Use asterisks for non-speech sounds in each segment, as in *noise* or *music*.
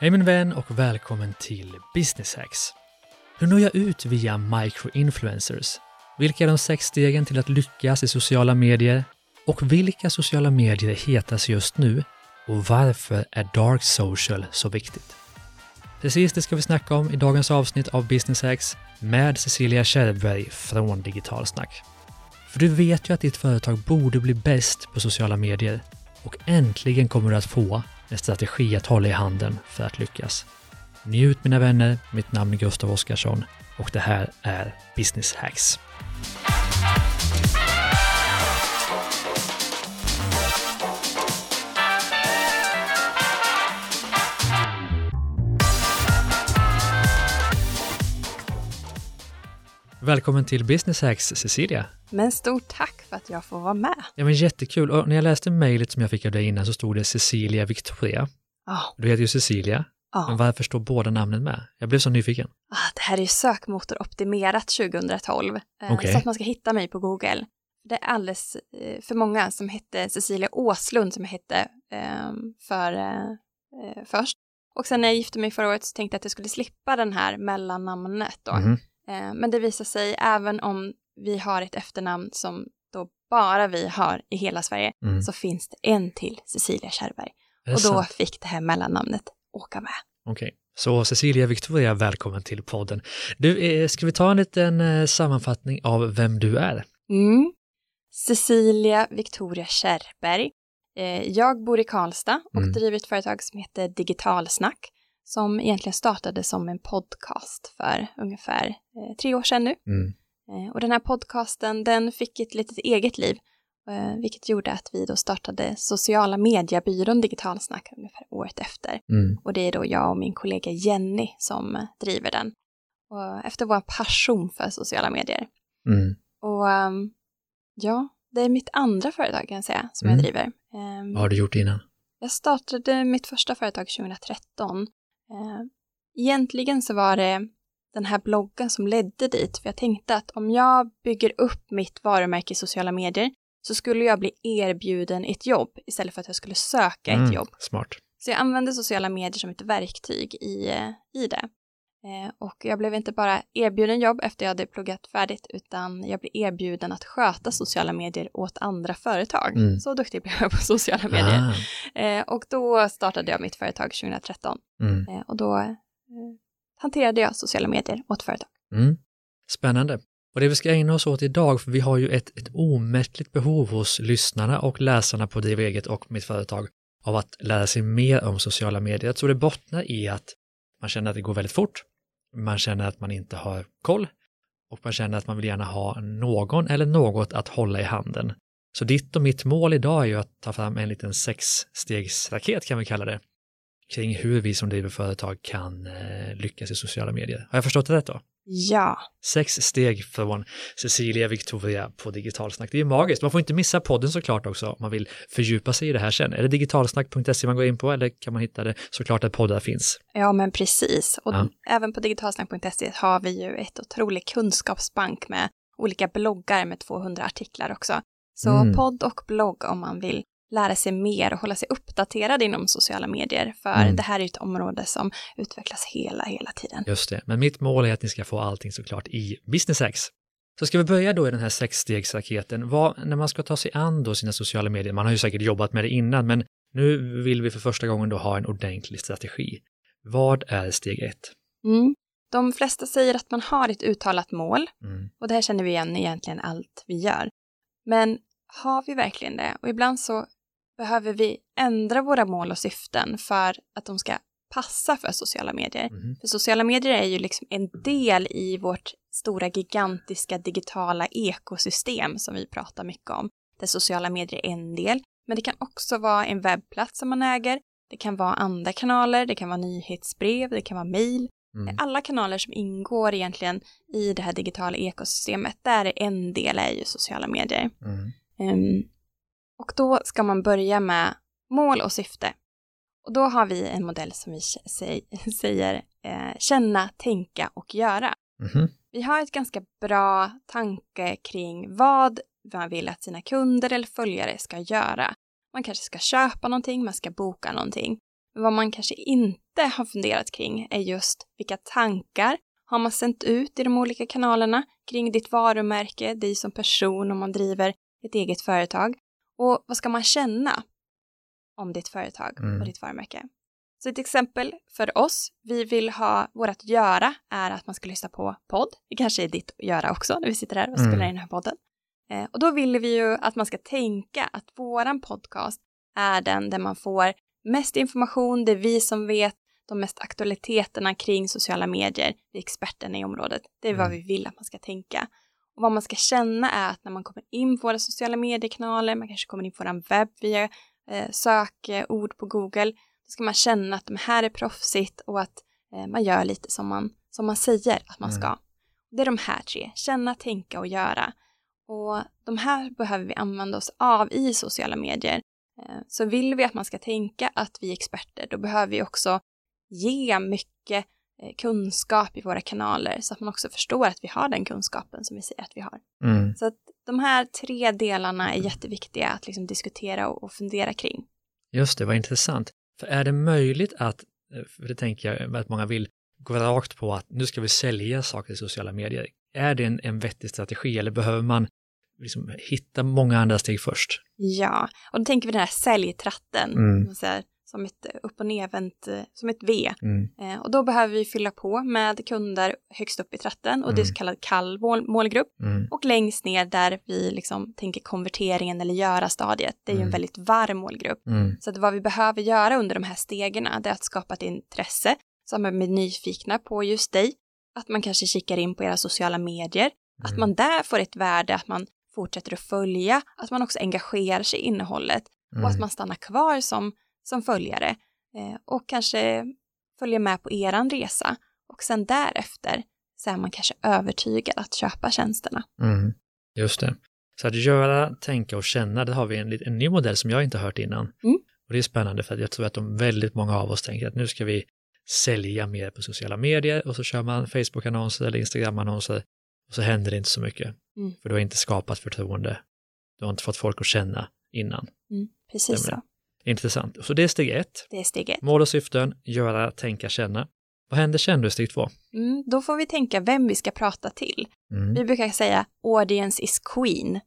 Hej min vän och välkommen till Business Hacks. Hur når jag ut via microinfluencers? Vilka är de sex stegen till att lyckas i sociala medier? Och vilka sociala medier hetas just nu? Och varför är dark social så viktigt? Precis det ska vi snacka om i dagens avsnitt av Business Hacks med Cecilia Kärrberg från Digitalsnack. För du vet ju att ditt företag borde bli bäst på sociala medier och äntligen kommer du att få en strategi att hålla i handen för att lyckas. Njut mina vänner, mitt namn är Gustav Oskarsson och det här är Business Hacks. Välkommen till Business Hacks, Cecilia. Men stort tack för att jag får vara med. Ja, men jättekul. Och när jag läste mejlet som jag fick av dig innan så stod det Cecilia Victoria. Ja, Du heter ju Cecilia, men ja. varför står båda namnen med? Jag blev så nyfiken. Ah, det här är ju sökmotoroptimerat 2012, eh, Okej. så att man ska hitta mig på Google. Det är alldeles eh, för många som hette Cecilia Åslund som jag hette eh, för, eh, först. Och sen när jag gifte mig förra året så tänkte jag att jag skulle slippa den här mellannamnet då. Mhm. Eh, men det visar sig, även om vi har ett efternamn som då bara vi har i hela Sverige, Mm. så finns det en till Cecilia Kärrberg. Och då sant? fick det här mellannamnet åka med. Okej. Så Cecilia Victoria, välkommen till podden. Du, eh, ska vi ta en liten eh, sammanfattning av vem du är? Mm. Cecilia Victoria Kärrberg. Jag bor i Karlstad och Mm. driver ett företag som heter Digitalsnack som egentligen startade som en podcast för ungefär eh, tre år sedan nu. Mm. Eh, och den här podcasten den fick ett litet eget liv eh, vilket gjorde att vi då startade sociala mediebyrån Digitalsnack ungefär året efter. Mm. Och det är då jag och min kollega Jenny som driver den. Och efter vår passion för sociala medier. Mm. Och ehm, ja, det är mitt andra företag kan jag säga som Mm. jag driver. Ehm, Vad har du gjort innan? jag startade mitt första företag 2013. Eh, egentligen så var det den här bloggen som ledde dit, för jag tänkte att om jag bygger upp mitt varumärke i sociala medier så skulle jag bli erbjuden ett jobb istället för att jag skulle söka ett Mm, jobb. Smart. Så jag använde sociala medier som ett verktyg i, eh, i det. Eh, och jag blev inte bara erbjuden jobb efter jag hade pluggat färdigt, utan jag blev erbjuden att sköta sociala medier åt andra företag. Mm. Så duktig blev jag på sociala medier. Ah. Eh, och då startade jag mitt företag 2013. Mm. Eh, och då hanterade jag sociala medier åt företag. Mm. Spännande. Och det vi ska ägna oss åt idag, för vi har ju ett, ett omättligt behov hos lyssnarna och läsarna på Driv eget och mitt företag av att lära sig mer om sociala medier. Jag tror det bottnar i att man känner att det går väldigt fort, man känner att man inte har koll. Och man känner att man vill gärna ha någon eller något att hålla i handen. Så ditt och mitt mål idag är ju att ta fram en liten sexstegsraket kan vi kalla det, kring hur vi som driver företag kan eh, lyckas i sociala medier. Har jag förstått det rätt då? Ja, Sex steg från Cecilia Victoria på Digitalsnack. Det är ju magiskt. Man får inte missa podden såklart också om man vill fördjupa sig i det här sen. Är det digitalsnack.se man går in på eller kan man hitta det såklart där poddar finns? ja men precis. Och Ja. även på digitalsnack.se har vi ju ett otroligt kunskapsbank med olika bloggar med 200 artiklar också. Så Mm. podd och blogg om man vill lära sig mer och hålla sig uppdaterad inom sociala medier. För Mm. det här är ett område som utvecklas hela, hela tiden. Just det. Men mitt mål är att ni ska få allting såklart i Business Hacks. Så ska vi börja då i den här sexstegsraketen. Vad, när man ska ta sig an då sina sociala medier, man har ju säkert jobbat med det innan, men nu vill vi för första gången då ha en ordentlig strategi. Vad är steg ett? Mm. De flesta säger att man har ett uttalat mål Mm. och det här känner vi igen i egentligen allt vi gör. Men har vi verkligen det? Och ibland så behöver vi ändra våra mål och syften för att de ska passa för sociala medier. Mhm. För sociala medier är ju liksom en del i vårt stora gigantiska digitala ekosystem som vi pratar mycket om. Där sociala medier är en del, men det kan också vara en webbplats som man äger. Det kan vara andra kanaler, det kan vara nyhetsbrev, det kan vara mejl. Mm. Alla kanaler som ingår egentligen i det här digitala ekosystemet, där är en del är ju sociala medier. Mm. Ehm, och då ska man börja med mål och syfte. Och då har vi en modell som vi *laughs* säger eh, känna, tänka och göra. Mhm. Vi har ett ganska bra tanke kring vad man vill att sina kunder eller följare ska göra. Man kanske ska köpa någonting, man ska boka någonting. Men vad man kanske inte har funderat kring är just vilka tankar har man sänt ut i de olika kanalerna kring ditt varumärke, dig som person om man driver ett eget företag. Och vad ska man känna om ditt företag Mm. och ditt varumärke? Så ett exempel för oss, vi vill ha, vårt göra är att man ska lyssna på podd. Det kanske är ditt göra också när vi sitter här och Mm. spelar in den här podden. Eh, och då vill vi ju att man ska tänka att våran podcast är den där man får mest information, det är vi som vet de mest aktualiteterna kring sociala medier, vi är experterna i området. Det är vad Mm. vi vill att man ska tänka. Och vad man ska känna är att när man kommer in på våra sociala mediekanaler, man kanske kommer in på vår webb via eh, sökord på Google, då ska man känna att de här är proffsigt och att eh, man gör lite som man, som man säger att man Mm. ska. Det är de här tre, känna, tänka och göra. Och de här behöver vi använda oss av i sociala medier. Eh, Så vill vi att man ska tänka att vi är experter, då behöver vi också ge mycket kunskap i våra kanaler så att man också förstår att vi har den kunskapen som vi säger att vi har. Mm. Så att de här tre delarna är jätteviktiga att liksom diskutera och, och fundera kring. Just det, vad intressant. För är det möjligt att, eh, för det tänker jag att många vill, gå rakt på att nu ska vi sälja saker i sociala medier. Är det en, en vettig strategi eller behöver man liksom hitta många andra steg först? Ja, och då tänker vi den här säljtratten, Mm. man säger, som ett upp och nervänt, eh, som ett V. Mm. Eh, och då behöver vi fylla på med kunder högst upp i tratten och det är Mm. så kallad kall mål, målgrupp. Mm. Och längst ner där vi liksom tänker konverteringen eller göra stadiet, det är ju en Mm. väldigt varm målgrupp. Mm. Så att vad vi behöver göra under de här stegen är att skapa ett intresse som är nyfikna på just dig. Att man kanske kikar in på era sociala medier. Att Mm. man där får ett värde, att man fortsätter att följa, att man också engagerar sig i innehållet och att Mm. man stannar kvar som, som följare eh, och kanske följer med på eran resa. Och sen därefter så är man kanske övertygad att köpa tjänsterna. Mm. Just det. Så att göra, tänka och känna, det har vi en, en ny modell som jag inte har hört innan. Mm. Och det är spännande för att jag tror att de väldigt många av oss tänker att nu ska vi sälja mer på sociala medier och så kör man Facebook-annonser eller Instagram-annonser och så händer det inte så mycket. Mm. För du har inte skapat förtroende. Du har inte fått folk att känna innan. Precis Stämmer. så. Intressant. Så det är steg ett. Det är steg ett. Mål och syften, göra, tänka, känna. Vad händer sen då i steg två? Mm, då får vi tänka vem vi ska prata till. Mm. Vi brukar säga audience is queen.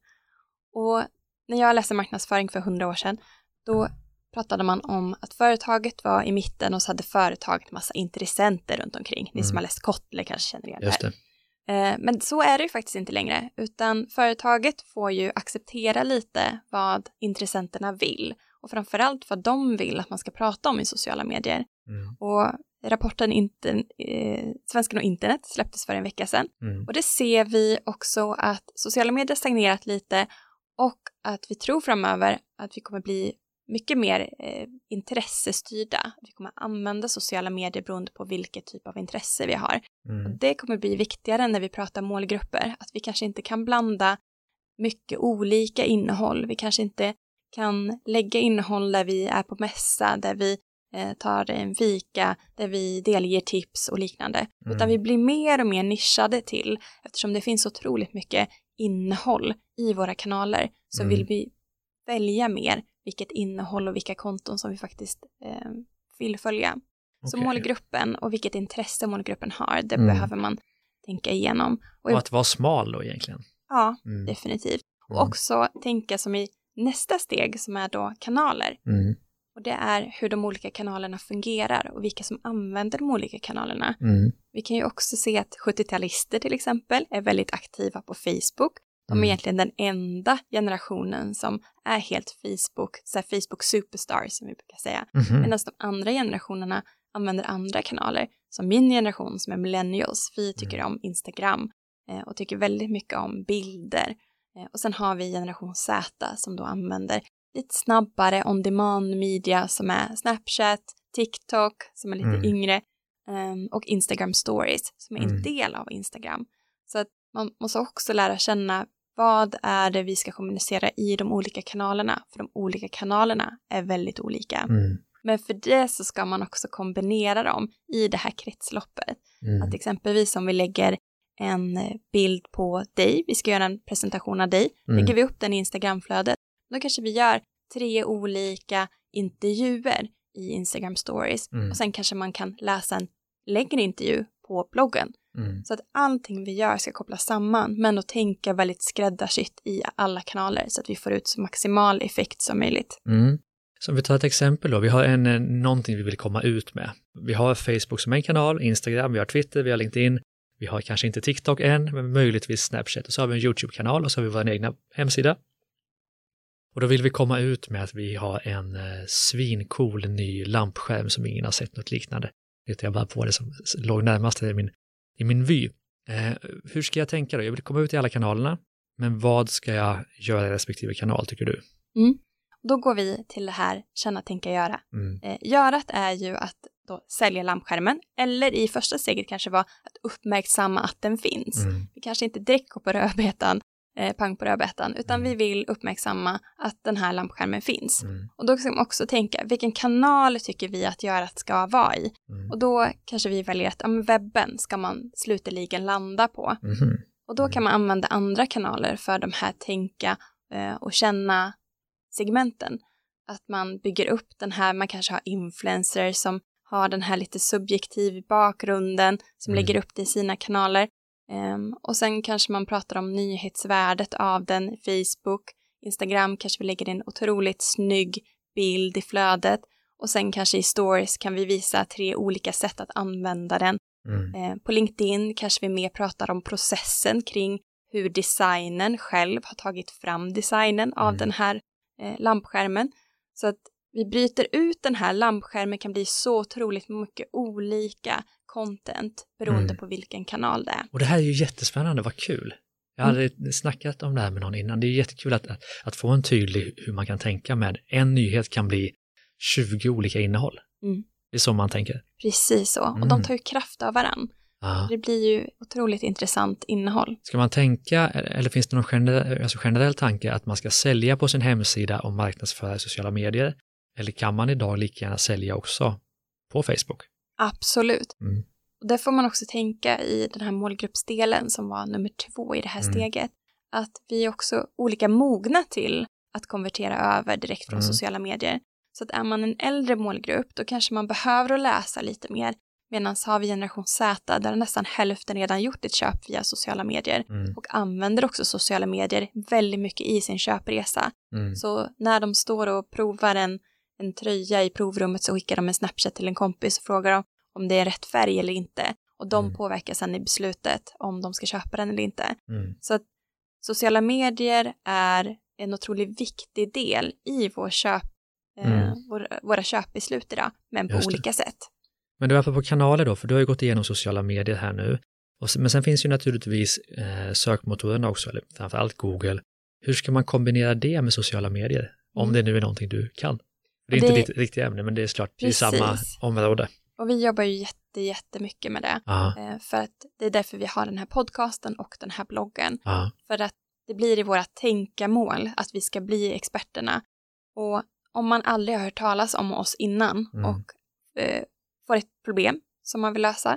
Och när jag läste marknadsföring för hundra år sedan, då pratade man om att företaget var i mitten och så hade företaget massa intressenter runt omkring. Ni som Mm. har läst Kotler kanske känner igen det Just här. det. Eh, Men så är det ju faktiskt inte längre, utan företaget får ju acceptera lite vad intressenterna vill och framförallt vad de vill att man ska prata om i sociala medier. Mm. Och rapporten eh, Svenskan och internet släpptes för en vecka sedan Mm. och det ser vi också att sociala medier stagnerat lite och att vi tror framöver att vi kommer bli mycket mer eh, intressestyrda. Vi kommer använda sociala medier beroende på vilket typ av intresse vi har. Och Mm. det kommer bli viktigare när vi pratar målgrupper, att vi kanske inte kan blanda mycket olika innehåll. Vi kanske inte kan lägga innehåll där vi är på mässa, där vi eh, tar en fika, där vi delger tips och liknande. Mm. Utan vi blir mer och mer nischade till, eftersom det finns otroligt mycket innehåll i våra kanaler, så Mm. vill vi välja mer vilket innehåll och vilka konton som vi faktiskt eh, vill följa. Så målgruppen och vilket intresse målgruppen har, det Mm. behöver man tänka igenom. Och, Och att vara smal då egentligen. ja, Mm. definitivt. Och Mm. också tänka som i nästa steg som är då kanaler. Mm. Och det är hur de olika kanalerna fungerar och vilka som använder de olika kanalerna. Mm. Vi kan ju också se att 70-talister till exempel är väldigt aktiva på Facebook. De är Mm. egentligen den enda generationen som är helt Facebook, så här Facebook superstars som vi brukar säga. Mhm. Medan de andra generationerna använder andra kanaler. Som min generation som är millennials, vi tycker Mm. om Instagram eh, och tycker väldigt mycket om bilder. Eh, och sen har vi generation Z som då använder lite snabbare on demand media som är Snapchat, TikTok som är lite Mm. yngre ehm, och Instagram stories som är en Mm. del av Instagram. Så att man måste också lära känna vad är det vi ska kommunicera i de olika kanalerna? För de olika kanalerna är väldigt olika. Mm. Men för det så ska man också kombinera dem i det här kretsloppet. Mm. Att exempelvis om vi lägger en eh, bild på dig, vi ska göra en presentation av dig, Mm. lägger vi upp den i Instagramflödet, då kanske vi gör tre olika intervjuer i Instagram stories Mm. och sen kanske man kan läsa en längre intervju på bloggen. Mm. Så att allting vi gör ska kopplas samman men att tänka väldigt skräddarsytt i alla kanaler så att vi får ut så maximal effekt som möjligt. Mm. Så om vi tar ett exempel då, vi har en, eh, någonting vi vill komma ut med. Vi har Facebook som en kanal, Instagram, vi har Twitter, vi har LinkedIn, vi har kanske inte TikTok än, men möjligtvis Snapchat och så har vi en YouTube-kanal och så har vi vår egna hemsida. Och då vill vi komma ut med att vi har en eh, svincool ny lampskärm som ingen har sett något liknande. Det jag bara på det som låg närmast i min, i min vy. Eh, hur ska jag tänka då? Jag vill komma ut i alla kanalerna, men vad ska jag göra i respektive kanal tycker du? Då går vi till det här känna, tänka, göra. Mm. Eh, görat är ju att då sälja lampskärmen eller i första steget kanske vara att uppmärksamma att den finns. Mm. Vi kanske inte direkt går på rödbetan, eh, pang på rödbetan, utan Mm. vi vill uppmärksamma att den här lampskärmen finns. Mm. Och då ska man också tänka, vilken kanal tycker vi att görat ska vara i? Mm. Och då kanske vi väljer att ja, webben ska man slutligen landa på. Mhm. Och då kan man använda andra kanaler för de här tänka eh, och känna segmenten. Att man bygger upp den här, man kanske har influencers som har den här lite subjektiv bakgrunden som Mm. lägger upp det i sina kanaler. Ehm, och sen kanske man pratar om nyhetsvärdet av den i Facebook. Instagram kanske vi lägger en otroligt snygg bild i flödet. Och sen kanske i stories kan vi visa tre olika sätt att använda den. Mm. Eh, På LinkedIn kanske vi mer pratar om processen kring hur designen själv har tagit fram designen av Mm. den här eh, lampskärmen. Så att vi bryter ut den här lampskärmen kan bli så otroligt mycket olika content beroende Mm. på vilken kanal det är. Och det här är ju jättespännande, vad kul. Jag hade snackat om det här med någon innan. Det är jättekul att, att, att få en tydlig hur man kan tänka med en nyhet kan bli 20 olika innehåll. Mm. Det är så man tänker. Precis så. Och Mm. de tar ju kraft av varann. Ja. Det blir ju otroligt intressant innehåll. Ska man tänka, eller finns det någon generell, alltså generell tanke att man ska sälja på sin hemsida och marknadsföra i sociala medier? Eller kan man idag lika gärna sälja också på Facebook? Absolut. Mm. Och där får man också tänka i den här målgruppsdelen som var nummer två i det här Mm. steget. Att vi är också olika mogna till att konvertera över direkt från Mm. sociala medier. Så att är man en äldre målgrupp då kanske man behöver att läsa lite mer. Medan har vi generation Z där nästan hälften redan gjort ett köp via sociala medier Mm. och använder också sociala medier väldigt mycket i sin köpresa. Mm. Så när de står och provar en, en tröja i provrummet så skickar de en Snapchat till en kompis och frågar dem om det är rätt färg eller inte. Och de Mm. påverkar sen i beslutet om de ska köpa den eller inte. Mm. Så att sociala medier är en otroligt viktig del i vår köp, eh, Mm. vår, våra köpbeslut idag, men på olika sätt. Men du är på kanaler då, för du har ju gått igenom sociala medier här nu. Sen, men sen finns ju naturligtvis eh, sökmotorerna också, eller framförallt Google. Hur ska man kombinera det med sociala medier? Om Mm. det nu är någonting du kan. Det är Det- inte ditt riktiga ämne, men det är klart, det är samma område. Och vi jobbar ju jätte, jättemycket med det. Ja, Eh, för att det är därför vi har den här podcasten och den här bloggen. ja, För att det blir i våra tänkamål att vi ska bli experterna. Och om man aldrig har hört talas om oss innan Mm. och eh, får ett problem som man vill lösa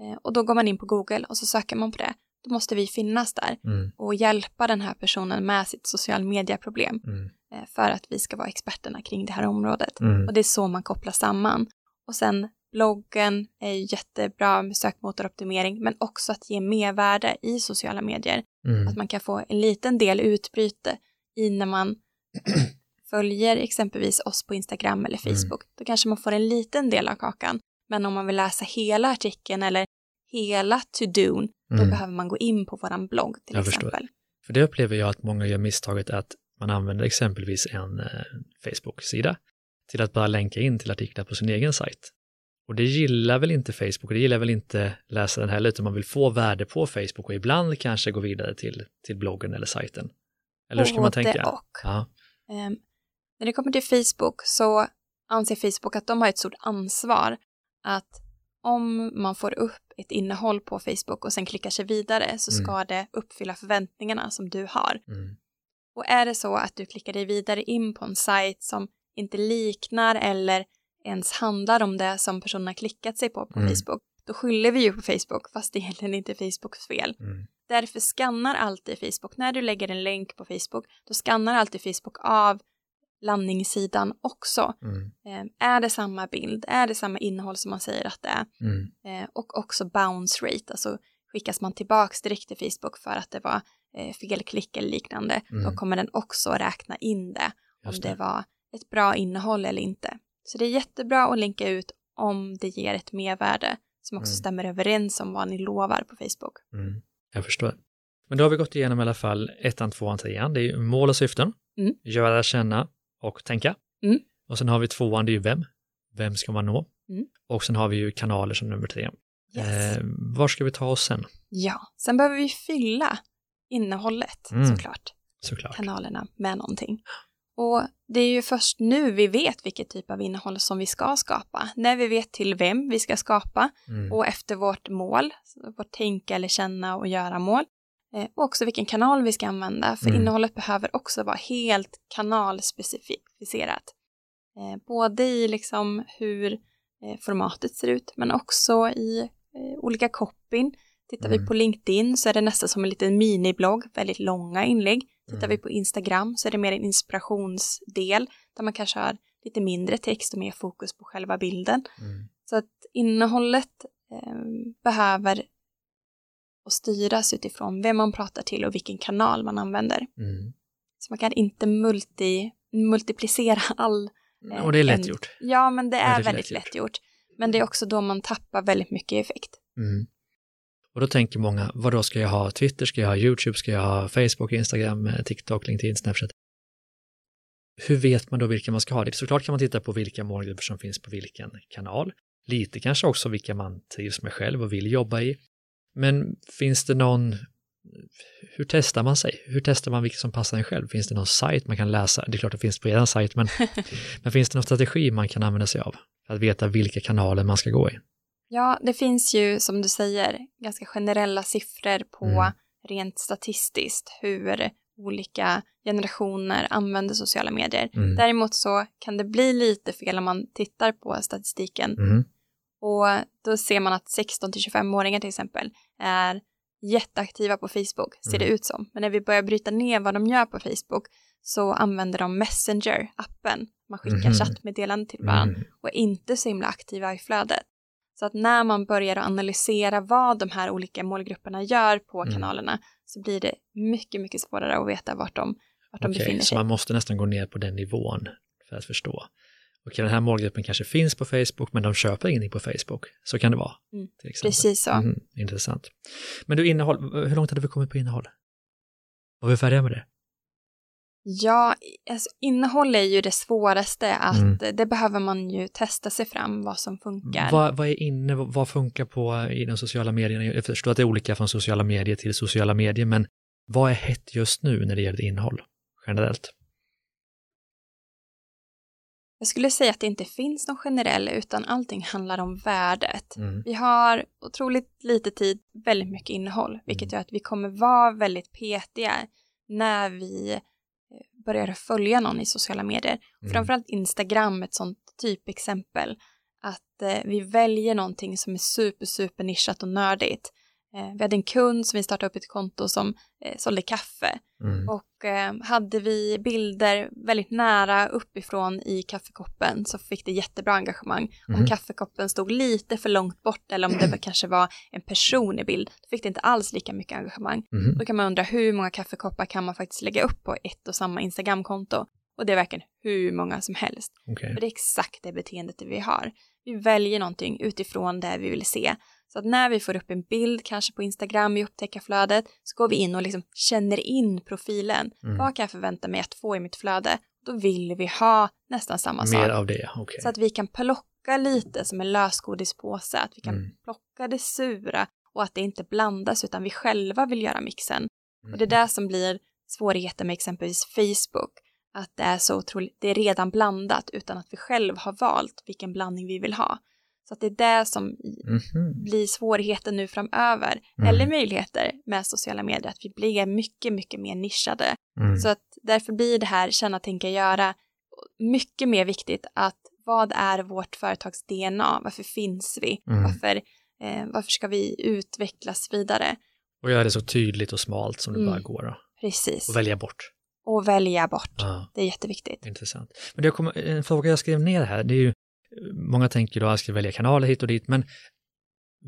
eh, och då går man in på Google och så söker man på det, då måste vi finnas där mm, och hjälpa den här personen med sitt social media-problem mm, för att vi ska vara experterna kring det här området. mm, Och det är så man kopplar samman. Och sen bloggen är jättebra med sökmotoroptimering men också att ge mervärde i sociala medier. mm, Att man kan få en liten del utbyte i när man *clears throat* följer exempelvis oss på Instagram eller Mm. Facebook. Då kanske man får en liten del av kakan. Men om man vill läsa hela artikeln eller hela to-don, då mm. behöver man gå in på våran blogg till Jag förstår. exempel. För det upplever jag att många gör misstaget att man använder exempelvis en eh, Facebook-sida till att bara länka in till artiklar på sin egen sajt. Och det gillar väl inte Facebook och det gillar väl inte läsaren heller, utan man vill få värde på Facebook och ibland kanske gå vidare till, till bloggen eller sajten. Eller hur ska man tänka? och. Ja, Ehm, när det kommer till Facebook så anser Facebook att de har ett stort ansvar att om man får upp ett innehåll på Facebook och sen klickar sig vidare så Mm. ska det uppfylla förväntningarna som du har. mm, Och är det så att du klickar dig vidare in på en sajt som inte liknar eller ens handlar om det som personen har klickat sig på på Mm. Facebook, då skyller vi ju på Facebook fast det är egentligen inte Facebooks fel. mm, Därför skannar alltid Facebook, när du lägger en länk på Facebook, då skannar alltid Facebook av landningssidan också. Mm. Eh, är det samma bild? Är det samma innehåll som man säger att det är? Mm. Eh, och också bounce rate, alltså skickas man tillbaks direkt till Facebook för att det var felklick eller liknande, Mm. då kommer den också räkna in det om Just det. det. var ett bra innehåll eller inte. Så det är jättebra att länka ut om det ger ett mervärde som också Mm. stämmer överens om vad ni lovar på Facebook. Mm. Jag förstår. Men då har vi gått igenom i alla fall ettan, tvåan, trean. Det är ju mål och syften, Mm. göra, känna och tänka. Mm. Och sen har vi tvåan, det är ju vem. Vem ska man nå? Mm. Och sen har vi ju kanaler som nummer tre. Yes. Eh, var ska vi ta oss sen? Ja, sen behöver vi fylla innehållet Mm. såklart, Såklart. kanalerna med någonting. Och det är ju först nu vi vet vilket typ av innehåll som vi ska skapa, när vi vet till vem vi ska skapa Mm. och efter vårt mål, vårt tänka eller känna och göra mål. Eh, Och också vilken kanal vi ska använda, för Mm. innehållet behöver också vara helt kanalspecificerat. Eh, Både i liksom hur eh, formatet ser ut, men också i olika copyn. Tittar Mm. vi på LinkedIn så är det nästan som en liten miniblogg, väldigt långa inlägg. Tittar Mm. vi på Instagram så är det mer en inspirationsdel, där man kanske har lite mindre text och mer fokus på själva bilden. Mm. Så att innehållet eh, behöver och styras utifrån vem man pratar till och vilken kanal man använder. Mm. Så man kan inte multi, multiplicera *laughs* all... eh, Och det är lätt en- gjort. Ja, men det är Väldigt väldigt, lätt lätt gjort. Men det är också då man tappar väldigt mycket effekt. Mm. Och då tänker många, vad då ska jag ha Twitter, ska jag ha YouTube, ska jag ha Facebook, Instagram, eh, TikTok, LinkedIn, Snapchat? Hur vet man då vilka man ska ha? Det såklart kan man titta på vilka målgrupper som finns på vilken kanal. Lite kanske också vilka man trivs med själv och vill jobba i. Men finns det någon, hur testar man sig? Hur testar man vilka som passar en själv? Finns det någon sajt man kan läsa? Det är klart det finns på er sajt, men, *laughs* men finns det någon strategi man kan använda sig av? För att veta vilka kanaler man ska gå i? Ja, det finns ju som du säger ganska generella siffror på Mm. rent statistiskt hur olika generationer använder sociala medier. Mm. Däremot så kan det bli lite fel om man tittar på statistiken Mm. och då ser man att 16 till 25-åringar till exempel är jätteaktiva på Facebook, ser det Mm. ut som. Men när vi börjar bryta ner vad de gör på Facebook så använder de Messenger-appen. Man skickar Mhm. chattmeddelanden till varandra Mm. och är inte så himla aktiva i flödet. Så att när man börjar analysera vad de här olika målgrupperna gör på Mm. kanalerna så blir det mycket, mycket svårare att veta vart de, vart de befinner så sig. man måste nästan gå ner på den nivån för att förstå. Okej, den här målgruppen kanske finns på Facebook, men de köper ingenting på Facebook. Så kan det vara. Mm. Precis så. Mhm, intressant. Men du, innehåll, hur långt hade vi kommit på innehåll? Var vi färdiga med det? Ja, alltså, innehåll är ju det svåraste att Mm. det behöver man ju testa sig fram vad som funkar. Vad, vad är inne, vad, funkar på i de sociala medierna? Jag förstår att det är olika från sociala medier till sociala medier, men vad är hett just nu när det gäller innehåll generellt? Jag skulle säga att det inte finns någon generell utan allting *laughs* handlar om värdet. Mm. Vi har otroligt lite tid, väldigt mycket innehåll, vilket Mm. gör att vi kommer vara väldigt petiga när vi börjar följa någon i sociala medier. Mm. Framförallt Instagram, ett sånt typexempel. Att eh, vi väljer någonting som är super, super nischat och nördigt. Eh, vi hade en kund som vi startade upp ett konto som eh, sålde kaffe. Mm. Och eh, hade vi bilder väldigt nära uppifrån i kaffekoppen så fick det jättebra engagemang. Om Mhm. kaffekoppen stod lite för långt bort eller om det var- kanske var en person i bild, då fick det inte alls lika mycket engagemang. Mhm. Då kan man undra hur många kaffekoppar kan man faktiskt lägga upp på ett och samma Instagramkonto? Och det är verkligen hur många som helst. Okej. För det är exakt det beteendet vi har. Vi väljer någonting utifrån det vi vill se. Så att när vi får upp en bild, kanske på Instagram i upptäckarflödet, så går vi in och liksom känner in profilen. Mm. Vad kan jag förvänta mig att få i mitt flöde? Då vill vi ha nästan samma Mer sak. av det, okej. Så att vi kan plocka lite som en lösgodispåse, att vi kan Mm. plocka det sura och att det inte blandas utan vi själva vill göra mixen. Mm. Och det är där som blir svårigheten med exempelvis Facebook. Att det är så otroligt, det är redan blandat utan att vi själv har valt vilken blandning vi vill ha. Så att det är det som Mhm. blir svårigheten nu framöver. Mm. Eller möjligheter med sociala medier, att vi blir mycket, mycket mer nischade. Mm. Så att därför blir det här känna, tänka, göra mycket mer viktigt att vad är vårt företags DNA? Varför finns vi? Mm. Varför, eh, varför ska vi utvecklas vidare? Och göra det så tydligt och smalt som det Mm. bara går. Då. Precis. Och välja bort. och välja bort. Ja, Det är jätteviktigt. intressant. Men det kom, en fråga jag skrev ner här, det är ju, många tänker då att jag ska välja kanaler hit och dit, men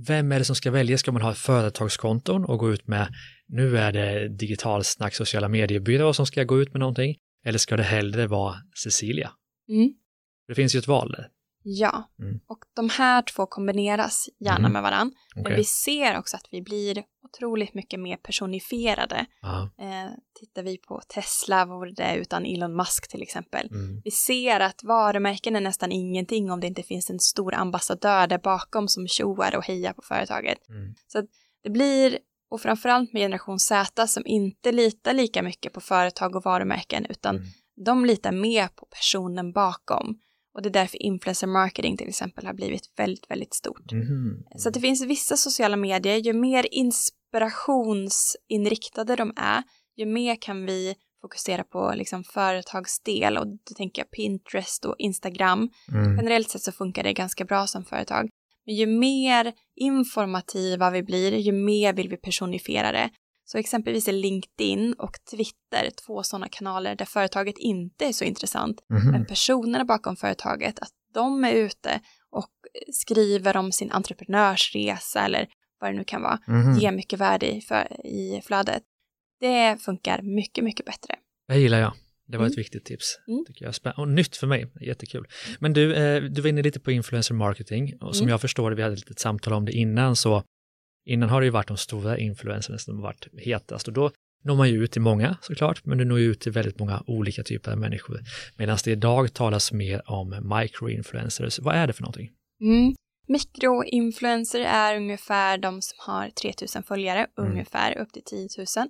vem är det som ska välja? Ska man ha företagskonton och gå ut med, nu är det digitalsnack, sociala mediebyrå som ska gå ut med någonting, eller ska det hellre vara Cecilia? Mm. Det finns ju ett val där. Ja, Mm. och de här två kombineras gärna Mm. med varann. Men Okej. vi ser också att vi blir otroligt mycket mer personifierade. Eh, tittar vi på Tesla, vad vore det utan Elon Musk till exempel. Mm. Vi ser att varumärken är nästan ingenting om det inte finns en stor ambassadör där bakom som tjoar och hejar på företaget. Mm. Så det blir, och framförallt med generation Z som inte litar lika mycket på företag och varumärken utan Mm. de litar mer på personen bakom. Och det är därför influencer marketing till exempel har blivit väldigt, väldigt stort. Mhm. Så det finns vissa sociala medier, ju mer inspirationsinriktade de är, ju mer kan vi fokusera på liksom företagsdel och då tänker jag Pinterest och Instagram. Mm. Generellt sett så funkar det ganska bra som företag. Men ju mer informativa vi blir, ju mer vill vi personifiera det. Så exempelvis är LinkedIn och Twitter två sådana kanaler där företaget inte är så intressant, Mhm. men personerna bakom företaget, att de är ute och skriver om sin entreprenörsresa eller vad det nu kan vara, Mhm. ger mycket värde i, för, i flödet. Det funkar mycket, mycket bättre. Det gillar jag. Det var Mm. ett viktigt tips. Mm. Tycker jag. Och nytt för mig, jättekul. Men du, eh, du var inne lite på influencer marketing och som Mm. jag förstår det, vi hade ett litet samtal om det innan, så innan har det ju varit de stora influencerna som har varit hetast och då når man ju ut till många såklart, men du når ju ut till väldigt många olika typer av människor. Medan det idag talas mer om microinfluencers. Vad är det för någonting? Mm. Mikroinfluencer är ungefär de som har 3000 följare, Mm. ungefär upp till 10 000.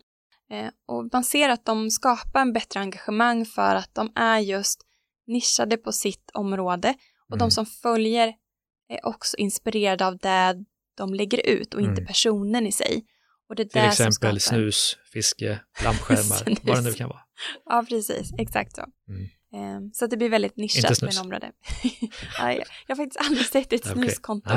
Eh, och man ser att de skapar en bättre engagemang för att de är just nischade på sitt område och Mm. de som följer är också inspirerade av det de lägger ut och inte Mm. personen i sig. Och det Till exempel skapar... snus, fiske, lampskärmar, *laughs* vad det nu kan vara. *laughs* Ja, precis. Exakt så. Mm. Eh, Så att det blir väldigt nischat med område. *laughs* ja, jag, jag har faktiskt aldrig sett ett snuskonto.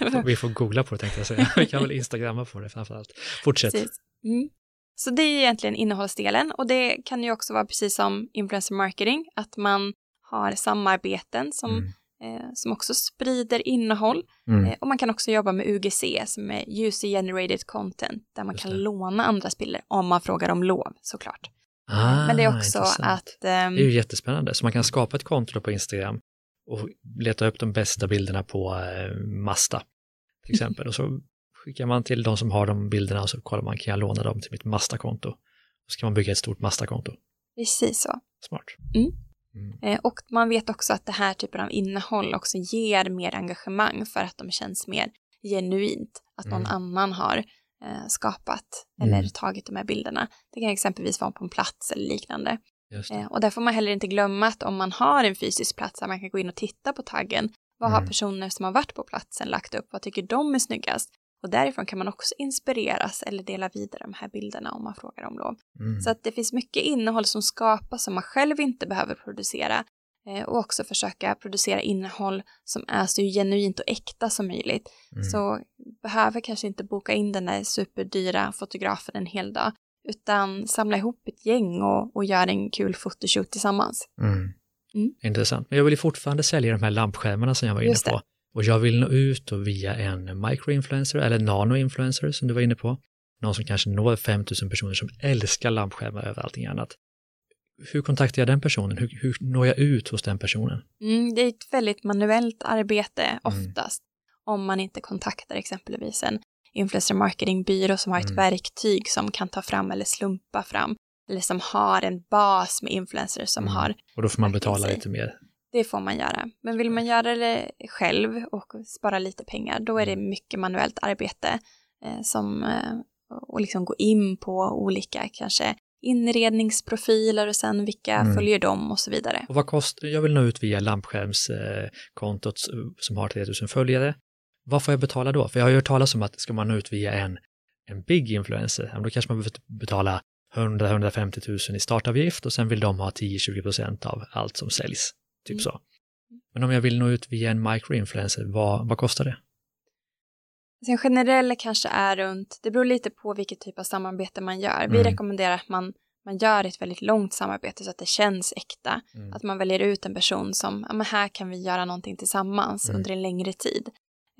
Nej. Vi får googla på det tänkte jag säga. Vi kan väl instagramma på det framförallt. Fortsätt. Mm. Så det är egentligen innehållsdelen och det kan ju också vara precis som influencer marketing, att man har samarbeten som, Mm. Eh, som också sprider innehåll. Mm. Eh, och man kan också jobba med UGC som är User Generated Content, där man Just kan det. låna andras bilder om man frågar om lov såklart. Ah, Men det är också intressant. att... ehm, Det är ju jättespännande. Så man kan skapa ett konto på Instagram och leta upp de bästa bilderna på eh, Masta till exempel. Och så skickar man till de som har de bilderna och så kollar man, kan jag låna dem till mitt Masta-konto? Och så kan man bygga ett stort Masta-konto. precis så. Smart. Mm. Mm. Eh, och man vet också att det här typen av innehåll också ger mer engagemang för att de känns mer genuint. Att någon Mm. annan har eh, skapat Mm. eller tagit de här bilderna. Det kan exempelvis vara på en plats eller liknande. Eh, och där får man heller inte glömma att om man har en fysisk plats där man kan gå in och titta på taggen. Vad har Mm. personer som har varit på platsen lagt upp? Vad tycker de är snyggast? Och därifrån kan man också inspireras eller dela vidare de här bilderna om man frågar om lov. Mm. Så att det finns mycket innehåll som skapas som man själv inte behöver producera eh, och också försöka producera innehåll som är så genuint och äkta som möjligt. Mm. Så behöver kanske inte boka in den där superdyra fotografen en hel dag utan samla ihop ett gäng och, och göra en kul fotoshoot tillsammans. Mm. Mm. Intressant. Men jag vill ju fortfarande sälja de här lampskärmarna som jag var inne på. Och jag vill nå ut och via en microinfluencer eller nanoinfluencer som du var inne på. Någon som kanske når 5000 personer som älskar lampskärmar över allting annat. Hur kontaktar jag den personen? Hur, hur når jag ut hos den personen? Mm, det är ett väldigt manuellt arbete Mm. oftast om man inte kontaktar exempelvis en influencer marketingbyrå som har ett Mm. verktyg som kan ta fram eller slumpa fram eller som har en bas med influencers som Mm. har, Och då får man betala sig. lite mer. Det får man göra. Men vill man göra det själv och spara lite pengar, då är det Mm. mycket manuellt arbete eh, som, eh, och liksom gå in på olika kanske inredningsprofiler och sen vilka Mm. följer dem och så vidare. Och vad kostar, jag vill nå ut via lampskärmskontot som har 3000 följare. Vad får jag betala då? För jag har ju hört talas om att ska man nå ut via en, en big influencer, då kanske man behöver betala 100-150 000 i startavgift och sen vill de ha 10-20 procent av allt som säljs. Typ Mm. så. Men om jag vill nå ut via en microinfluencer, vad, vad kostar det? Så en generell kanske är runt, det beror lite på vilket typ av samarbete man gör. Vi Mm. rekommenderar att man, man gör ett väldigt långt samarbete så att det känns äkta. Mm. Att man väljer ut en person som, ja men här kan vi göra någonting tillsammans Mm. under en längre tid.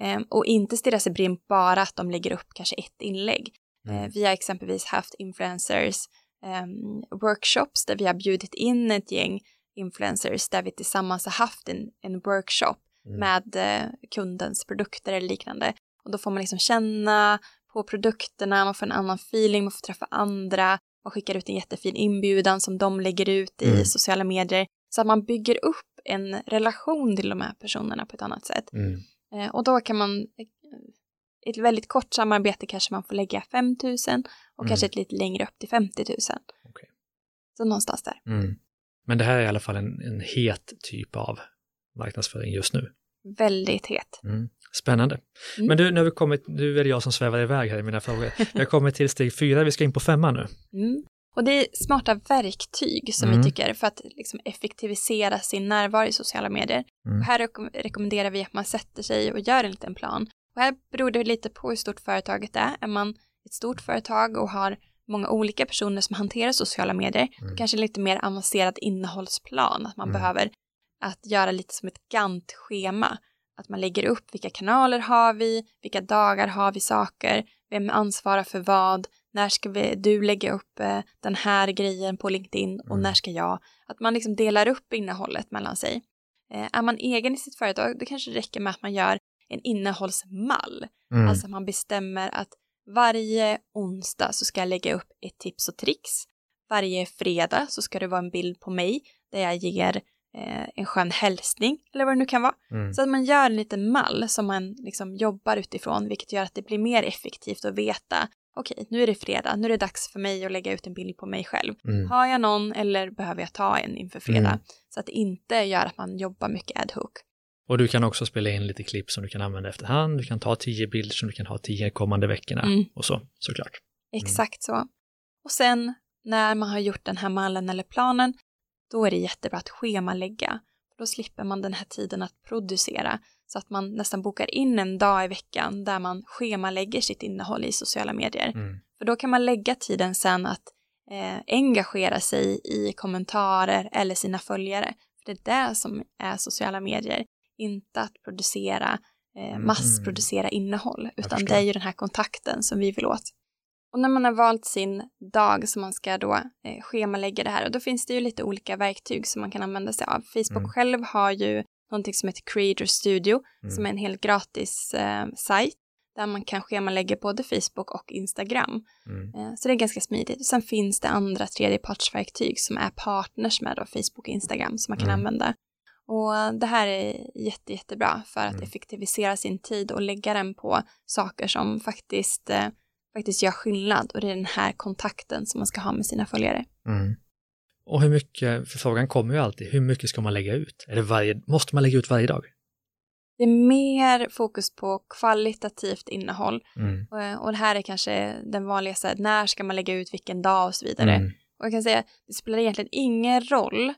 Eh, och inte stirra sig blind bara att de lägger upp kanske ett inlägg. Mm. Eh, vi har exempelvis haft influencers ehm, workshops där vi har bjudit in ett gäng influencers där vi tillsammans har haft en, en workshop Mm. med eh, kundens produkter eller liknande. Och då får man liksom känna på produkterna, man får en annan feeling, man får träffa andra, man skickar ut en jättefin inbjudan som de lägger ut i Mm. sociala medier. Så att man bygger upp en relation till de här personerna på ett annat sätt. Mm. Eh, och då kan man, ett väldigt kort samarbete kanske man får lägga 5 000 och Mm. kanske ett lite längre upp till 50 000. Okej. Så någonstans där. Mm. Men det här är i alla fall en, en het typ av marknadsföring just nu. Väldigt het. Mm. Spännande. Mm. Men du, nu har vi kommit, nu är det jag som svävar iväg här i mina frågor. *laughs* Vi har kommit till steg fyra, vi ska in på femman nu. Mm. Och det är smarta verktyg som Mm. vi tycker för att liksom effektivisera sin närvaro i sociala medier. Mm. Och här rekom- rekommenderar vi att man sätter sig och gör en liten plan. Och här beror det lite på hur stort företaget är. Är man ett stort företag och har många olika personer som hanterar sociala medier, Mm. kanske lite mer avancerad innehållsplan, att man Mm. behöver att göra lite som ett Gantt-schema. Att man lägger upp vilka kanaler har vi, vilka dagar har vi saker, vem ansvarar för vad, när ska vi, du lägga upp eh, den här grejen på LinkedIn och Mm. när ska jag? Att man liksom delar upp innehållet mellan sig. Eh, är man egen i sitt företag, då kanske det räcker med att man gör en innehållsmall. Mm. Alltså man bestämmer att varje onsdag så ska jag lägga upp ett tips och tricks. Varje fredag så ska det vara en bild på mig där jag ger eh, en skön hälsning eller vad det nu kan vara. Mm. Så att man gör en liten mall som man liksom jobbar utifrån vilket gör att det blir mer effektivt att veta okej, nu är det fredag, nu är det dags för mig att lägga ut en bild på mig själv. Mm. Har jag någon eller behöver jag ta en inför fredag? Mm. Så att det inte gör att man jobbar mycket ad hoc. Och du kan också spela in lite klipp som du kan använda efterhand. Du kan ta tio bilder som du kan ha tio kommande veckorna Mm. och så, såklart. Exakt så. Och sen när man har gjort den här mallen eller planen, då är det jättebra att schemalägga. Då slipper man den här tiden att producera så att man nästan bokar in en dag i veckan där man schemalägger sitt innehåll i sociala medier. Mm. För då kan man lägga tiden sen att eh, engagera sig i kommentarer eller sina följare. För det är det som är sociala medier, inte att producera, eh, Mm. massprodukera innehåll, utan det är ju den här kontakten som vi vill åt. Och när man har valt sin dag som man ska då eh, schemalägga det här, och då finns det ju lite olika verktyg som man kan använda sig av. Facebook Mm. själv har ju någonting som heter Creator Studio, Mm. som är en helt gratis eh, sajt där man kan schemalägga både Facebook och Instagram. Mm. Eh, Så det är ganska smidigt. Sen finns det andra tredjepartsverktyg som är partners med då Facebook och Instagram som man kan Mm. använda. Och det här är jätte, jättebra för att Mm. effektivisera sin tid och lägga den på saker som faktiskt, eh, faktiskt gör skillnad och det är den här kontakten som man ska ha med sina följare. Mm. Och hur mycket, för frågan kommer ju alltid, hur mycket ska man lägga ut? Är det varje, måste man lägga ut varje dag? Det är mer fokus på kvalitativt innehåll Mm. och, eh, och det här är kanske den vanligaste, när ska man lägga ut vilken dag och så vidare. Mm. Och jag kan säga, det spelar egentligen ingen roll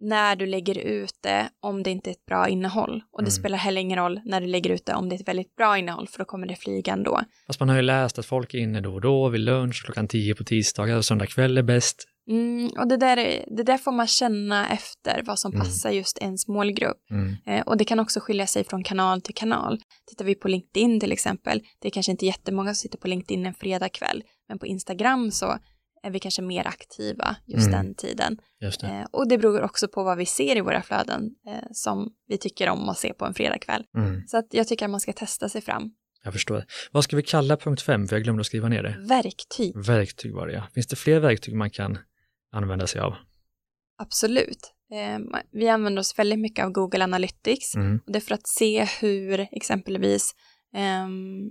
när du lägger ut det om det inte är ett bra innehåll. Och det Mm. spelar heller ingen roll när du lägger ut det om det är ett väldigt bra innehåll, för då kommer det flyga ändå. Fast man har ju läst att folk är inne då och då vid lunch klockan tio på tisdagar och söndag kväll är bäst. Mm, och det där, är, det där får man känna efter vad som Mm. passar just ens målgrupp. Mm. Eh, och det kan också skilja sig från kanal till kanal. Tittar vi på LinkedIn till exempel, det är kanske inte jättemånga som sitter på LinkedIn en fredagkväll, men på Instagram så är vi kanske mer aktiva just Mm. den tiden. Just det. Eh, och det beror också på vad vi ser i våra flöden eh, som vi tycker om att se på en fredagkväll. Mm. Så att jag tycker att man ska testa sig fram. Jag förstår. Vad ska vi kalla punkt fem? För jag glömde att skriva ner det. Verktyg, Verktyg var det ja. Finns det fler verktyg man kan använda sig av? absolut. Eh, vi använder oss väldigt mycket av Google Analytics. Mm. Och det är för att se hur exempelvis ehm,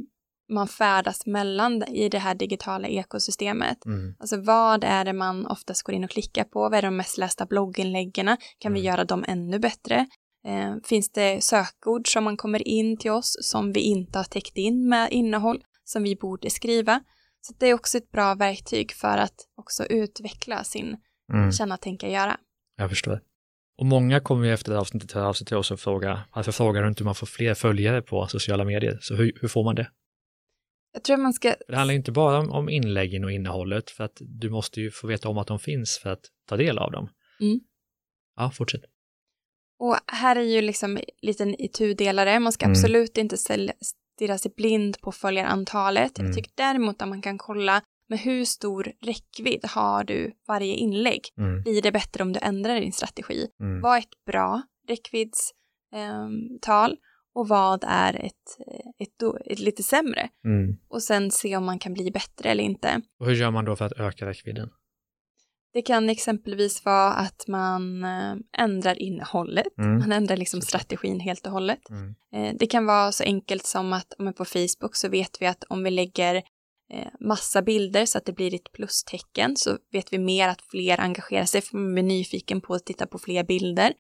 man färdas mellan i det här digitala ekosystemet. Mm. Alltså vad är det man oftast går in och klickar på? Vad är de mest lästa blogginläggen? Kan vi Mm. göra dem ännu bättre? Eh, finns det sökord som man kommer in till oss som vi inte har täckt in med innehåll som vi borde skriva? Så det är också ett bra verktyg för att också utveckla sin Mm. känna, tänka, göra. Jag förstår. Och många kommer ju efter det här avsnittet höra av sig till oss och fråga, varför frågar du inte hur man får fler följare på sociala medier? Så hur, hur får man det? Jag tror man ska... Det handlar inte bara om, inläggen och innehållet, för att du måste ju få veta om att de finns för att ta del av dem. Mm. Ja, fortsätt. Och här är ju liksom en liten itudelare. Man ska Mm. absolut inte stirra sig blind på följarantalet. Mm. Jag tycker däremot att man kan kolla med hur stor räckvidd har du varje inlägg. Mm, Blir det bättre om du ändrar din strategi? mm, Vad är ett bra räckviddstal och vad är ett, ett, ett lite sämre? mm. Och sen se om man kan bli bättre eller inte. Och hur gör man då för att öka räckvidden? Det kan exempelvis vara att man eh, ändrar innehållet. Mm. Man ändrar liksom strategin helt och hållet. Mm, Eh, Det kan vara så enkelt som att om på Facebook så vet vi att om vi lägger eh, massa bilder så att det blir ett plustecken så vet vi mer att fler engagerar sig för man blir nyfiken på att titta på fler bilder.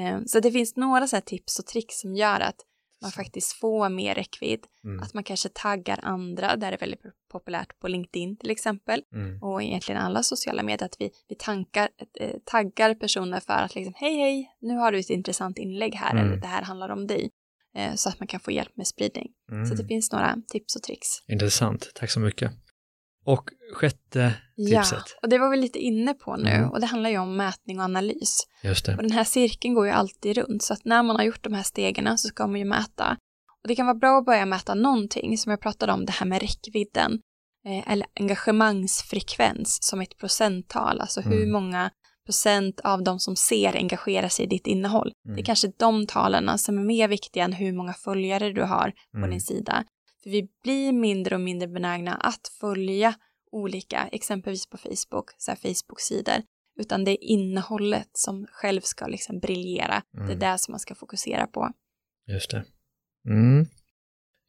Eh, Så det finns några så här tips och tricks som gör att man faktiskt får mer räckvidd. mm, Att man kanske taggar andra, där är väldigt populärt på LinkedIn till exempel. mm, Och egentligen alla sociala medier, att vi, vi tankar, eh, taggar personer för att liksom, hej hej, nu har du ett intressant inlägg här, Mm. eller det här handlar om dig. Eh, så att man kan få hjälp med spridning. mm. Så det finns några tips och tricks. Intressant, tack så mycket. Och sjätte Ja, tipset, och det var vi lite inne på nu, Mm. och det handlar ju om mätning och analys. just det. Och den här cirkeln går ju alltid runt, så att när man har gjort de här stegen så ska man ju mäta. Och det kan vara bra att börja mäta någonting, som jag pratade om, det här med räckvidden, eh, eller engagemangsfrekvens som ett procenttal, alltså hur Mm. många procent av de som ser engagerar sig i ditt innehåll. Det är Mm. kanske de talen som är mer viktiga än hur många följare du har på Mm. din sida. Vi blir mindre och mindre benägna att följa olika, exempelvis på Facebook, så här Facebook-sidor, utan det är innehållet som själv ska liksom briljera. Det är Mm. det som man ska fokusera på. Just det. Mm.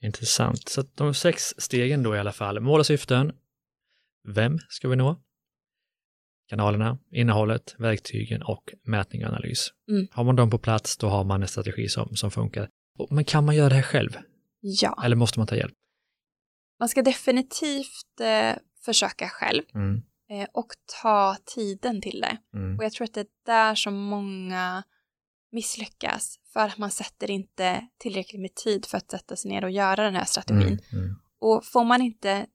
Intressant. Så de sex stegen då i alla fall. Mål och syften. Vem ska vi nå? Kanalerna, innehållet, verktygen och mätning och analys. Mm. Har man dem på plats, då har man en strategi som, som funkar. Men kan man göra det här själv? Ja, Eller måste man ta hjälp? man ska definitivt eh, försöka själv Mm. eh, och ta tiden till det. Mm. Och jag tror att det är där som många misslyckas för att man sätter inte tillräckligt med tid för att sätta sig ner och göra den här strategin. Mm. Mm. Och får man inte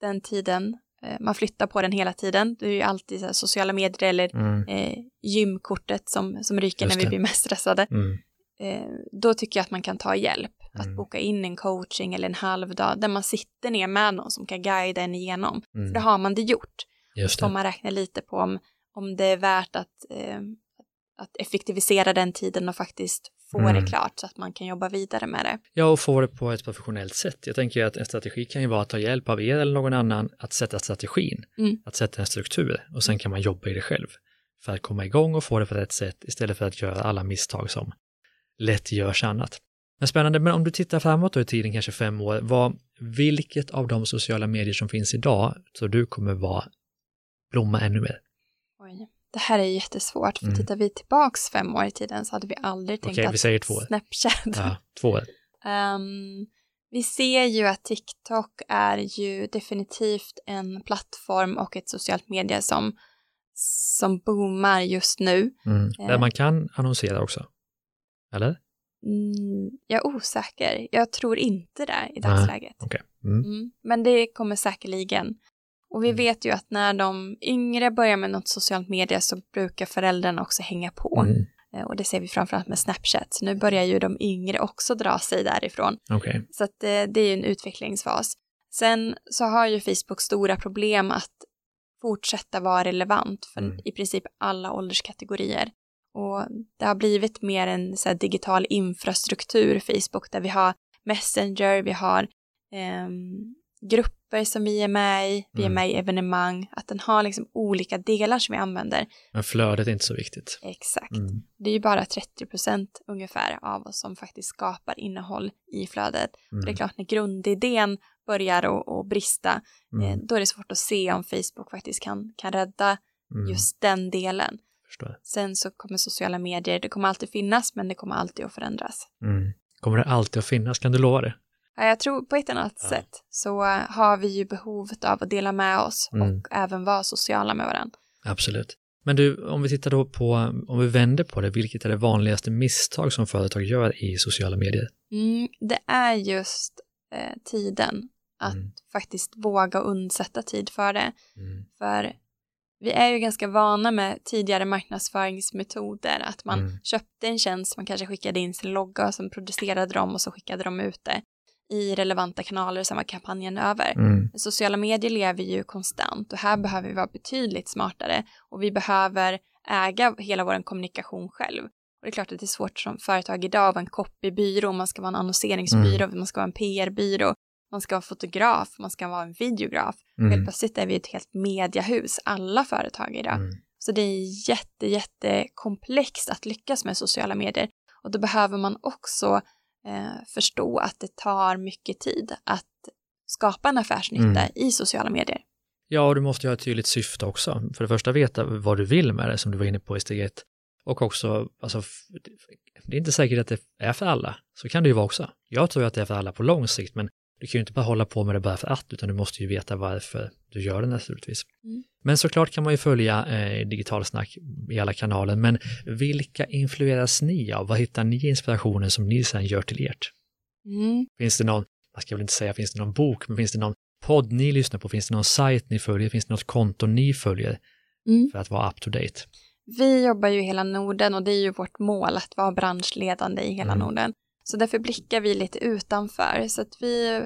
den tiden, eh, man flyttar på den hela tiden, det är ju alltid här sociala medier eller Mm. eh, gymkortet som, som ryker när vi blir mest stressade. Mm. Eh, då tycker jag att man kan ta hjälp. Att Mm. boka in en coaching eller en halv dag där man sitter ner med någon som kan guida en igenom. För Mm. då har man det gjort. Just Får det. man räkna lite på om, om det är värt att, eh, att effektivisera den tiden och faktiskt få Mm. det klart så att man kan jobba vidare med det. Ja, och få det på ett professionellt sätt. Jag tänker att en strategi kan ju vara att ta hjälp av er eller någon annan att sätta strategin, Mm. att sätta en struktur och sen kan man jobba i det själv för att komma igång och få det på rätt sätt istället för att göra alla misstag som lätt görs annat. Men spännande, men om du tittar framåt då i tiden, kanske fem år, vad, vilket av de sociala medier som finns idag tror du kommer vara blomma ännu mer? Oj. Det här är jättesvårt, för Mm. tittar vi tillbaks fem år i tiden så hade vi aldrig tänkt Okej, vi att säger två år. Snapchat. Ja, två år. Ehm, vi ser ju att TikTok är ju definitivt en plattform och ett socialt media som, som boomar just nu. Mm. Där Eh. man kan annonsera också. Eller? Mm, jag är osäker. Jag tror inte det i dagsläget. Okej. Mm. Mm, men det kommer säkerligen. Och vi Mm. vet ju att när de yngre börjar med något socialt media så brukar föräldrarna också hänga på. Mm. Eh, Och det ser vi framförallt med Snapchat. Så nu börjar ju de yngre också dra sig därifrån. Okej. Så att eh, det är ju en utvecklingsfas. Sen så har ju Facebook stora problem att fortsätta vara relevant för Mm. i princip alla ålderskategorier. Och det har blivit mer en så digital infrastruktur, Facebook, där vi har Messenger, vi har ehm, grupper som vi är med i, vi är Mm. med i evenemang, att den har liksom olika delar som vi använder. Men flödet är inte så viktigt. Exakt. Mm. Det är ju bara 30 procent ungefär av oss som faktiskt skapar innehåll i flödet. Mm. Det är klart, när grundidén börjar att- att brista, eh, Mm. då är det svårt att se om Facebook faktiskt kan, kan rädda Mm. just den delen. Förstår. Sen så kommer sociala medier, det kommer alltid finnas, men det kommer alltid att förändras. Mm. Kommer det alltid att finnas? Kan du lova det? Ja, Jag tror på ett annat Ja. sätt så eh, har vi ju behovet av att dela med oss Mm. och även vara sociala med varandra. Absolut. Men du, om vi tittar då på, om vi vänder på det, vilket är det vanligaste misstag som företag gör i sociala medier? Mm, det är just eh, tiden. att Mm. faktiskt våga undsätta tid för det. Mm. För vi är ju ganska vana med tidigare marknadsföringsmetoder, att man Mm. köpte en tjänst, man kanske skickade in sin logga och sen producerade de och så skickade de ut det i relevanta kanaler sen var kampanjen över. Mm. Sociala medier lever ju konstant och här behöver vi vara betydligt smartare och vi behöver äga hela vår kommunikation själv. Och det är klart att det är svårt som företag idag att vara en copybyrå, man ska vara en annonseringsbyrå, man ska vara en PR-byrå, man ska vara fotograf, man ska vara en videograf. Helt Mm. plötsligt är vi ett helt mediahus, alla företag idag. Mm. Så det är jätte, jätte komplext att lyckas med sociala medier. Och då behöver man också eh, förstå att det tar mycket tid att skapa en affärsnytta Mm. i sociala medier. Ja, och du måste ju ha ett tydligt syfte också. För det första veta vad du vill med det, som du var inne på i steg ett. Och också, alltså, det är inte säkert att det är för alla. Så kan det ju vara också. Jag tror att det är för alla på lång sikt, men du kan ju inte bara hålla på med det bara för att, utan du måste ju veta varför du gör det naturligtvis. Mm. Men såklart kan man ju följa eh, digitalsnack i alla kanaler, men vilka influeras ni av? Vad hittar ni inspirationen som ni sen gör till ert? Mm. Finns det någon, man ska väl inte säga finns det någon bok, men finns det någon podd ni lyssnar på? Finns det någon sajt ni följer? Finns det något konto ni följer Mm. för att vara up to date? Vi jobbar ju i hela Norden och det är ju vårt mål att vara branschledande i hela Mm. Norden. Så därför blickar vi lite utanför. Så att vi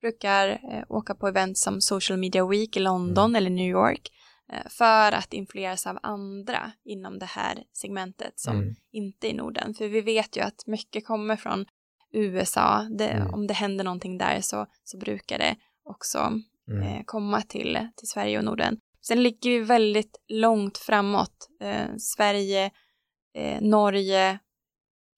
brukar eh, åka på event som Social Media Week i London eller New York eh, för att influeras av andra inom det här segmentet som Mm. inte är i Norden. För vi vet ju att mycket kommer från USA. Det, Mm. Om det händer någonting där så, så brukar det också Mm. eh, komma till, till Sverige och Norden. Sen ligger vi väldigt långt framåt. Eh, Sverige, eh, Norge,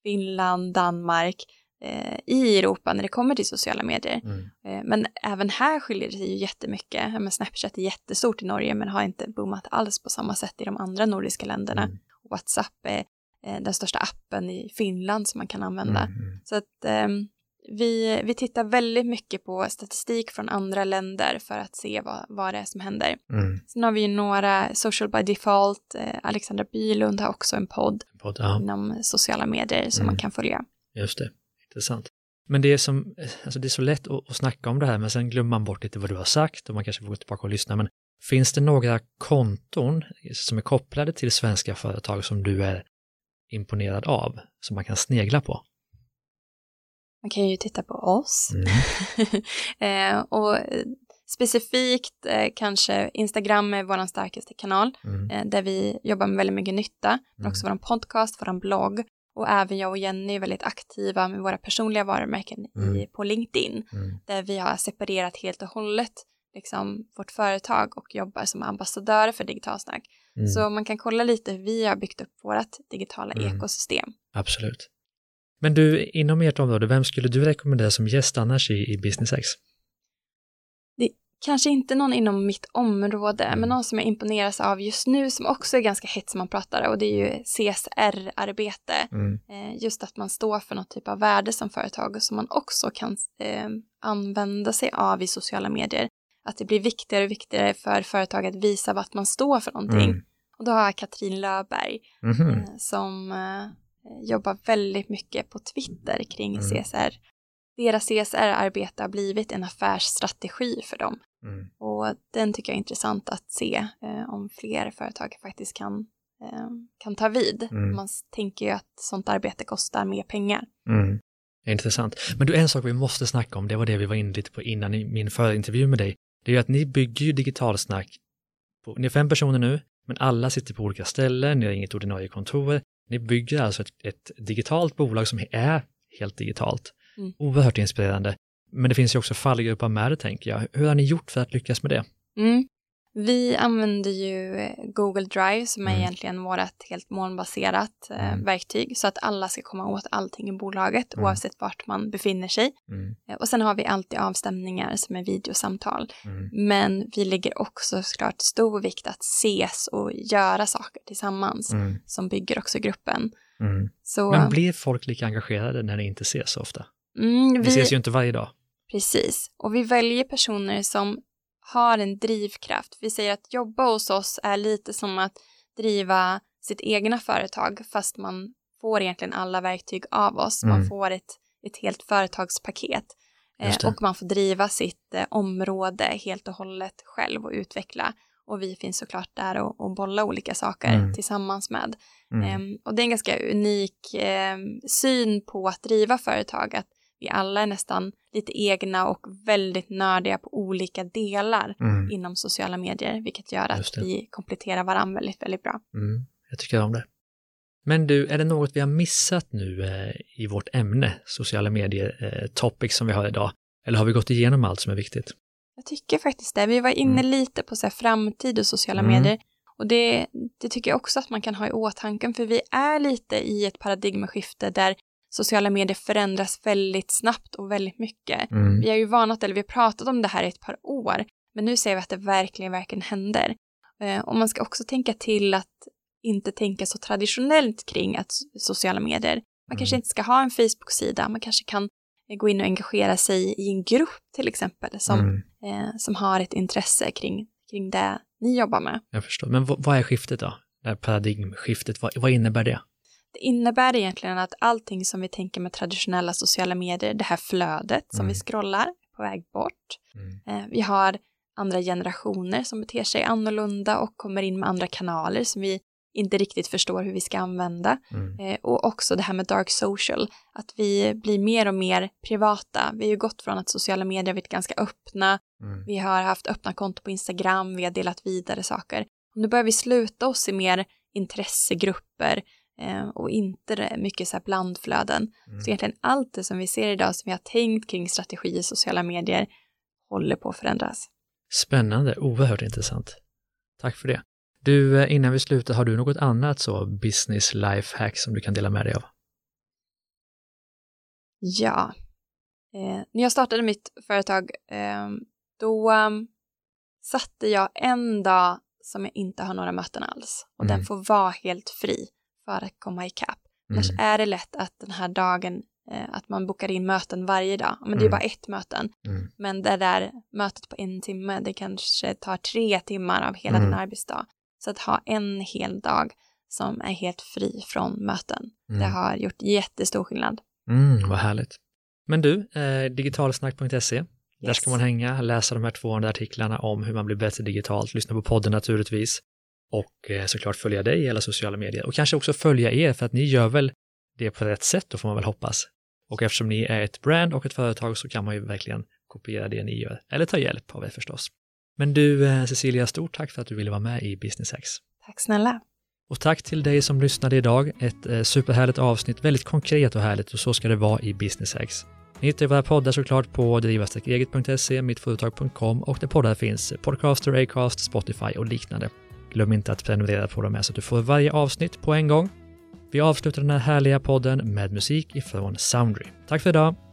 Finland, Danmark eh, i Europa när det kommer till sociala medier. Mm. Eh, men även här skiljer det sig ju jättemycket. Men Snapchat är jättestort i Norge men har inte boomat alls på samma sätt i de andra nordiska länderna. Mm. WhatsApp är eh, den största appen i Finland som man kan använda. Mm. Mm. Så att ehm, vi, vi tittar väldigt mycket på statistik från andra länder för att se vad, vad det är som händer. Mm. Sen har vi ju några, Social by Default, eh, Alexandra Bylund har också en podd Podd, ja, inom sociala medier som Mm. man kan följa. just det. Intressant. Men det är, som, alltså det är så lätt att, att snacka om det här, men sen glömmer man bort lite vad du har sagt och man kanske får gå tillbaka och lyssna. Men finns det några konton som är kopplade till svenska företag som du är imponerad av, som man kan snegla på? Man kan ju titta på oss. Mm. *laughs* eh, och eh, specifikt eh, kanske Instagram är vår starkaste kanal Mm. eh, där vi jobbar med väldigt mycket nytta. Men Mm. också vår podcast, vår blogg och även jag och Jenny är väldigt aktiva med våra personliga varumärken i, Mm. på LinkedIn Mm. där vi har separerat helt och hållet liksom, vårt företag och jobbar som ambassadörer för digitalsnack. Mm. Så man kan kolla lite hur vi har byggt upp vårt digitala ekosystem. Absolut. Men du, inom ert område, vem skulle du rekommendera som gäst annars i, i Business X? Kanske inte någon inom mitt område, Mm. men någon som jag imponeras av just nu som också är ganska hett som man pratar och det är ju CSR-arbete. Mm. Eh, just att man står för något typ av värde som företag och som man också kan eh, använda sig av i sociala medier. Att det blir viktigare och viktigare för företag att visa vart man står för någonting. Mm. Och då har jag Katrin Löberg Mhm. eh, som eh, jobbar väldigt mycket på Twitter kring Mm. CSR. Deras CSR-arbete har blivit en affärsstrategi för dem. Mm. Och den tycker jag är intressant att se eh, om fler företag faktiskt kan, eh, kan ta vid. Mm. Man tänker ju att sånt arbete kostar mer pengar. Mm. Intressant. Men du, en sak vi måste snacka om, det var det vi var inne lite på innan i min förra intervju med dig. Det är ju att ni bygger ju digitalsnack. På, ni är fem personer nu, men alla sitter på olika ställen, ni har inget ordinarie kontor. Ni bygger alltså ett, ett digitalt bolag som är helt digitalt. Mm. Oerhört inspirerande. Men det finns ju också fallgrupper med det, tänker jag. Hur har ni gjort för att lyckas med det? Mm. Vi använder ju eh, Google Drive som är Mm. egentligen vårt helt molnbaserat eh, Mm. verktyg så att alla ska komma åt allting i bolaget Mm. oavsett vart man befinner sig. Mm. Eh, Och sen har vi alltid avstämningar som är videosamtal. Mm. Men vi lägger också såklart stor vikt att ses och göra saker tillsammans Mm. som bygger också gruppen. Så Men blir folk lika engagerade när ni inte ses så ofta? Vi vi, ses ju inte varje dag. precis. Och vi väljer personer som har en drivkraft. Vi säger att jobba hos oss är lite som att driva sitt egna företag fast man får egentligen alla verktyg av oss. Man Mm. får ett, ett helt företagspaket. och man får driva sitt område helt och hållet själv och utveckla. Och vi finns såklart där och, och bolla olika saker mm. tillsammans med. Mm. Um, och det är en ganska unik um, syn på att driva företag, att vi alla är nästan lite egna och väldigt nördiga på olika delar mm. inom sociala medier, vilket gör att vi kompletterar varandra väldigt, väldigt bra. Mm. Jag tycker om det. Men du, är det något vi har missat nu eh, i vårt ämne, sociala medier, eh, topics som vi har idag? Eller har vi gått igenom allt som är viktigt? Jag tycker faktiskt det. Vi var inne mm. lite på så här, framtid och sociala mm. medier. Och det, det tycker jag också att man kan ha i åtanke, för vi är lite i ett paradigmskifte där sociala medier förändras väldigt snabbt och väldigt mycket. Mm. Vi har ju varnat, eller vi har pratat om det här i ett par år, men nu ser vi att det verkligen, verkligen händer. Eh, och man ska också tänka till att inte tänka så traditionellt kring att sociala medier. Man mm. kanske inte ska ha en Facebook-sida, man kanske kan eh, gå in och engagera sig i en grupp till exempel som, mm. eh, som har ett intresse kring, kring det ni jobbar med. Jag förstår, men vad är skiftet då? Det här paradigmskiftet, vad, vad innebär det? Det innebär egentligen att allting som vi tänker med traditionella sociala medier, det här flödet som mm. vi scrollar, på väg bort. Mm. Eh, vi har andra generationer som beter sig annorlunda och kommer in med andra kanaler som vi inte riktigt förstår hur vi ska använda. Mm. Eh, och också det här med dark social, att vi blir mer och mer privata. Vi har ju gått från att sociala medier varit ganska öppna, mm. vi har haft öppna konton på Instagram, vi har delat vidare saker. Och nu börjar vi sluta oss i mer intressegrupper och inte mycket så här blandflöden. Mm. Så egentligen allt det som vi ser idag som vi har tänkt kring strategi i sociala medier håller på att förändras. Spännande, oerhört intressant. Tack för det. Du, eh, innan vi slutar, har du något annat så business life hack som du kan dela med dig av? Ja. Eh, när jag startade mitt företag, eh, då um, satte jag en dag som jag inte har några möten alls. Och mm. den får vara helt fri för att komma ikapp. Annars mm. är det lätt att den här dagen, eh, att man bokar in möten varje dag. Men det är mm. bara ett möten. Mm. Men det där mötet på en timme, det kanske tar tre timmar av hela din mm. arbetsdag. Så att ha en hel dag som är helt fri från möten, mm. det har gjort jättestor skillnad. Mm, vad härligt. Men du, eh, digitalsnack.se, yes. där ska man hänga, läsa de här 200 artiklarna om hur man blir bättre digitalt, lyssna på podden naturligtvis och eh, såklart följa dig i alla sociala medier och kanske också följa er för att ni gör väl det på rätt sätt då får man väl hoppas. Och eftersom ni är ett brand och ett företag så kan man ju verkligen kopiera det ni gör, eller ta hjälp av er förstås. Men du eh, Cecilia, stort tack för att du ville vara med i Business Hacks. Tack snälla. Och tack till dig som lyssnade idag. Ett eh, superhärligt avsnitt, väldigt konkret och härligt och så ska det vara i Business Hacks. Ni hittar våra poddar såklart på drivastarkeget.se, mittföretag.com och där poddar finns Podcaster, Acast, Spotify och liknande. Glöm inte att prenumerera på dem med så att du får varje avsnitt på en gång. Vi avslutar den här härliga podden med musik ifrån Soundry. Tack för idag!